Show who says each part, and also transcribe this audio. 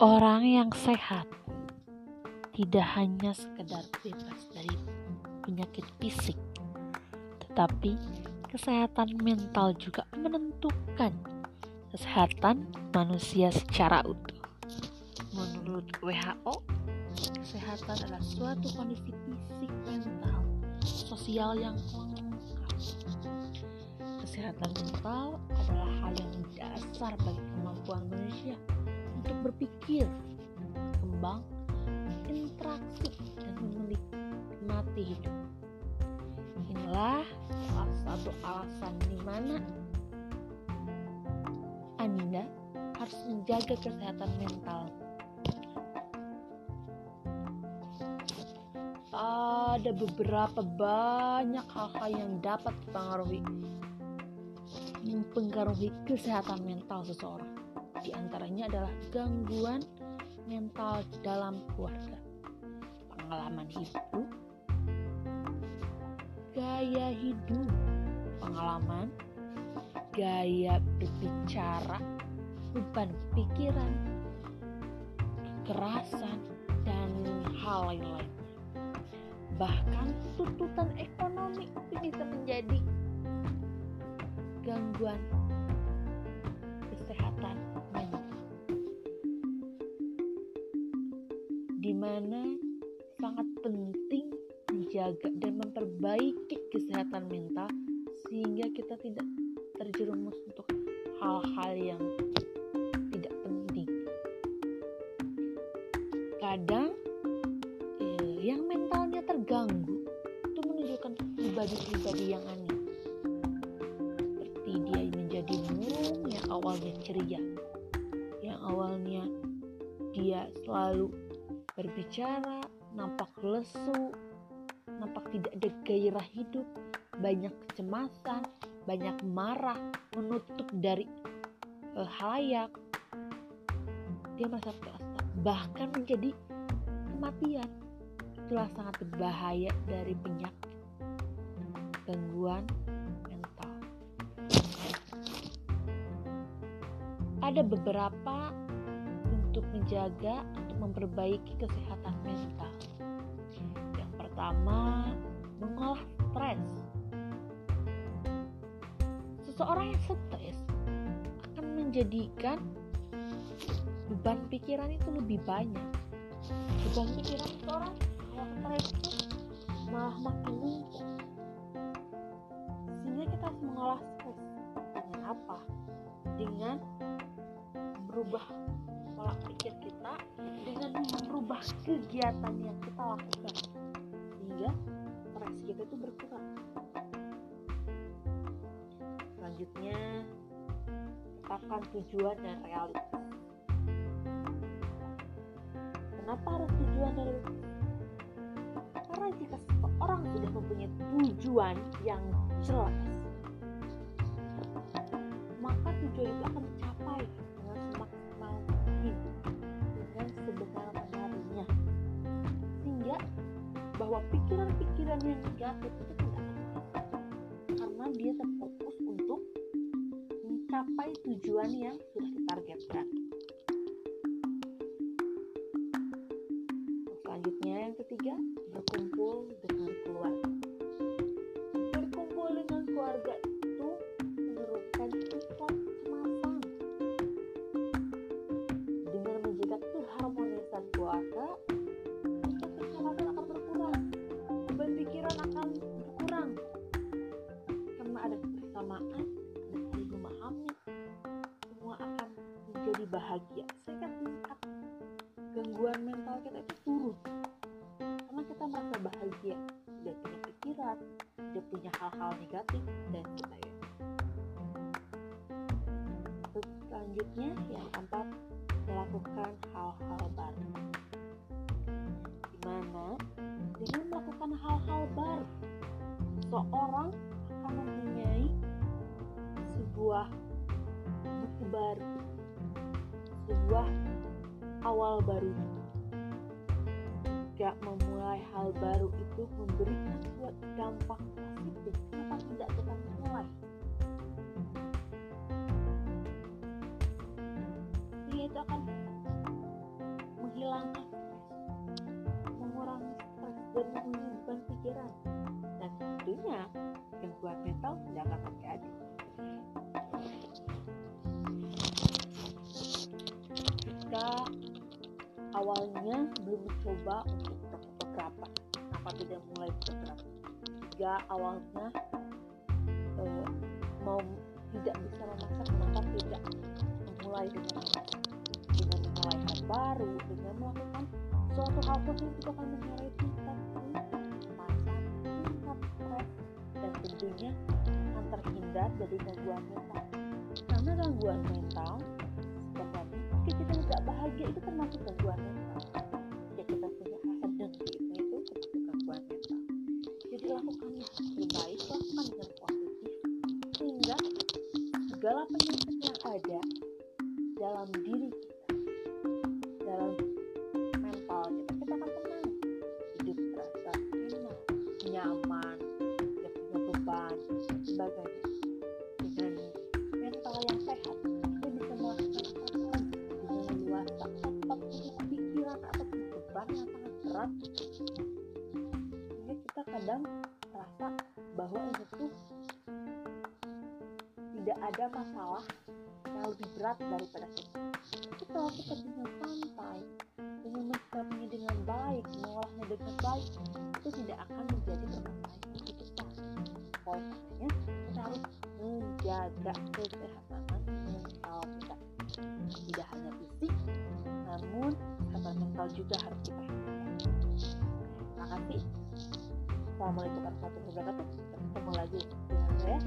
Speaker 1: Orang yang sehat tidak hanya sekedar bebas dari penyakit fisik, tetapi kesehatan mental juga menentukan kesehatan manusia secara utuh. Menurut WHO, kesehatan adalah suatu kondisi fisik, mental, sosial yang lengkap. Kesehatan mental adalah hal yang dasar bagi kemampuan manusia untuk berpikir, berkembang, interaksi, dan menikmati hidup. Inilah salah satu alasan di mana Anda harus menjaga kesehatan mental. Ada beberapa banyak hal-hal yang dapat mempengaruhi mempengaruhi kesehatan mental seseorang. Di antaranya adalah gangguan mental dalam keluarga, pengalaman hidup, gaya hidup, pengalaman, gaya berbicara, beban pikiran, kekerasan, dan hal lain-lain. Bahkan tuntutan ekonomi itu bisa menjadi gangguan Di mana sangat penting menjaga dan memperbaiki kesehatan mental sehingga kita tidak terjerumus untuk hal-hal yang tidak penting. Kadang eh, yang mentalnya terganggu itu menunjukkan pribadi-pribadi yang aneh. Seperti dia menjadi murung yang awalnya ceria, yang awalnya dia selalu berbicara, nampak lesu, nampak tidak ada gairah hidup, banyak kecemasan, banyak marah, menutup dari uh, halayak. Dia merasa terasa, bahkan menjadi kematian. Itulah sangat berbahaya dari penyakit gangguan mental. Ada beberapa untuk menjaga memperbaiki kesehatan mental. Yang pertama, mengolah stres. Seseorang yang stres akan menjadikan beban pikiran itu lebih banyak. Beban pikiran seseorang kalau stres itu malah makin numpuk. Sehingga kita harus mengolah stres dengan apa? Dengan berubah pola dengan merubah kegiatan yang kita lakukan. Sehingga stres kita itu berkurang. Selanjutnya tetapkan tujuan dan realitas. Kenapa harus tujuan dan realitas? Karena jika seseorang sudah mempunyai tujuan yang jelas maka tujuan itu akan tercapai dengan semaksimal mungkin dengan sebenar-benarnya sehingga bahwa pikiran-pikiran yang negatif itu tidak akan karena dia terfokus untuk mencapai tujuan yang sudah ditargetkan. Selanjutnya yang ketiga berkumpul dengan keluarga. Berkumpul dengan keluarga kebersamaan ada saling memahami semua akan menjadi bahagia. Sehingga tingkat gangguan mental kita itu turun. Karena kita merasa bahagia tidak punya pikiran tidak punya hal-hal negatif dan sebagainya selanjutnya yang keempat melakukan hal-hal baru. Di mana dengan melakukan hal-hal baru seorang akan mempunyai sebuah buku baru, sebuah awal baru. Tidak memulai hal baru itu memberikan buat dampak positif. Kenapa tidak kita mulai? Ini itu akan menghilangkan mengurangi stres dan mengurangi pikiran. Dan tentunya gangguan mental tidak akan terjadi. Awalnya belum mencoba untuk fotografer apa tidak mulai fotografer jika awalnya eh, mau tidak bisa memasak maka tidak memulai dengan memasak dengan memulai hal baru dengan melakukan suatu hal itu akan mengurai tingkat kecemasan tingkat stres dan tentunya akan terhindar dari gangguan mental. Karena gangguan mental tidak bahagia itu termasuk gangguan mental. Jika kita punya rasa dengki itu itu termasuk gangguan mental. Jadi lakukan yang terbaik lakukan dengan positif sehingga segala penyakit yang ada dalam diri kita kadang merasa bahwa ini tuh tidak ada masalah yang lebih berat daripada kita. Kita dengan santai, dengan menyikapinya dengan baik, mengolahnya dengan baik, itu tidak akan menjadi permasalahan bagi kita. Karenanya, kita harus menjaga kesehatan mental kita. Tidak hanya fisik, namun kesehatan mental juga harus kita Terima kasih selama liputan satu bulan tapi kita ketemu lagi. Dengan saya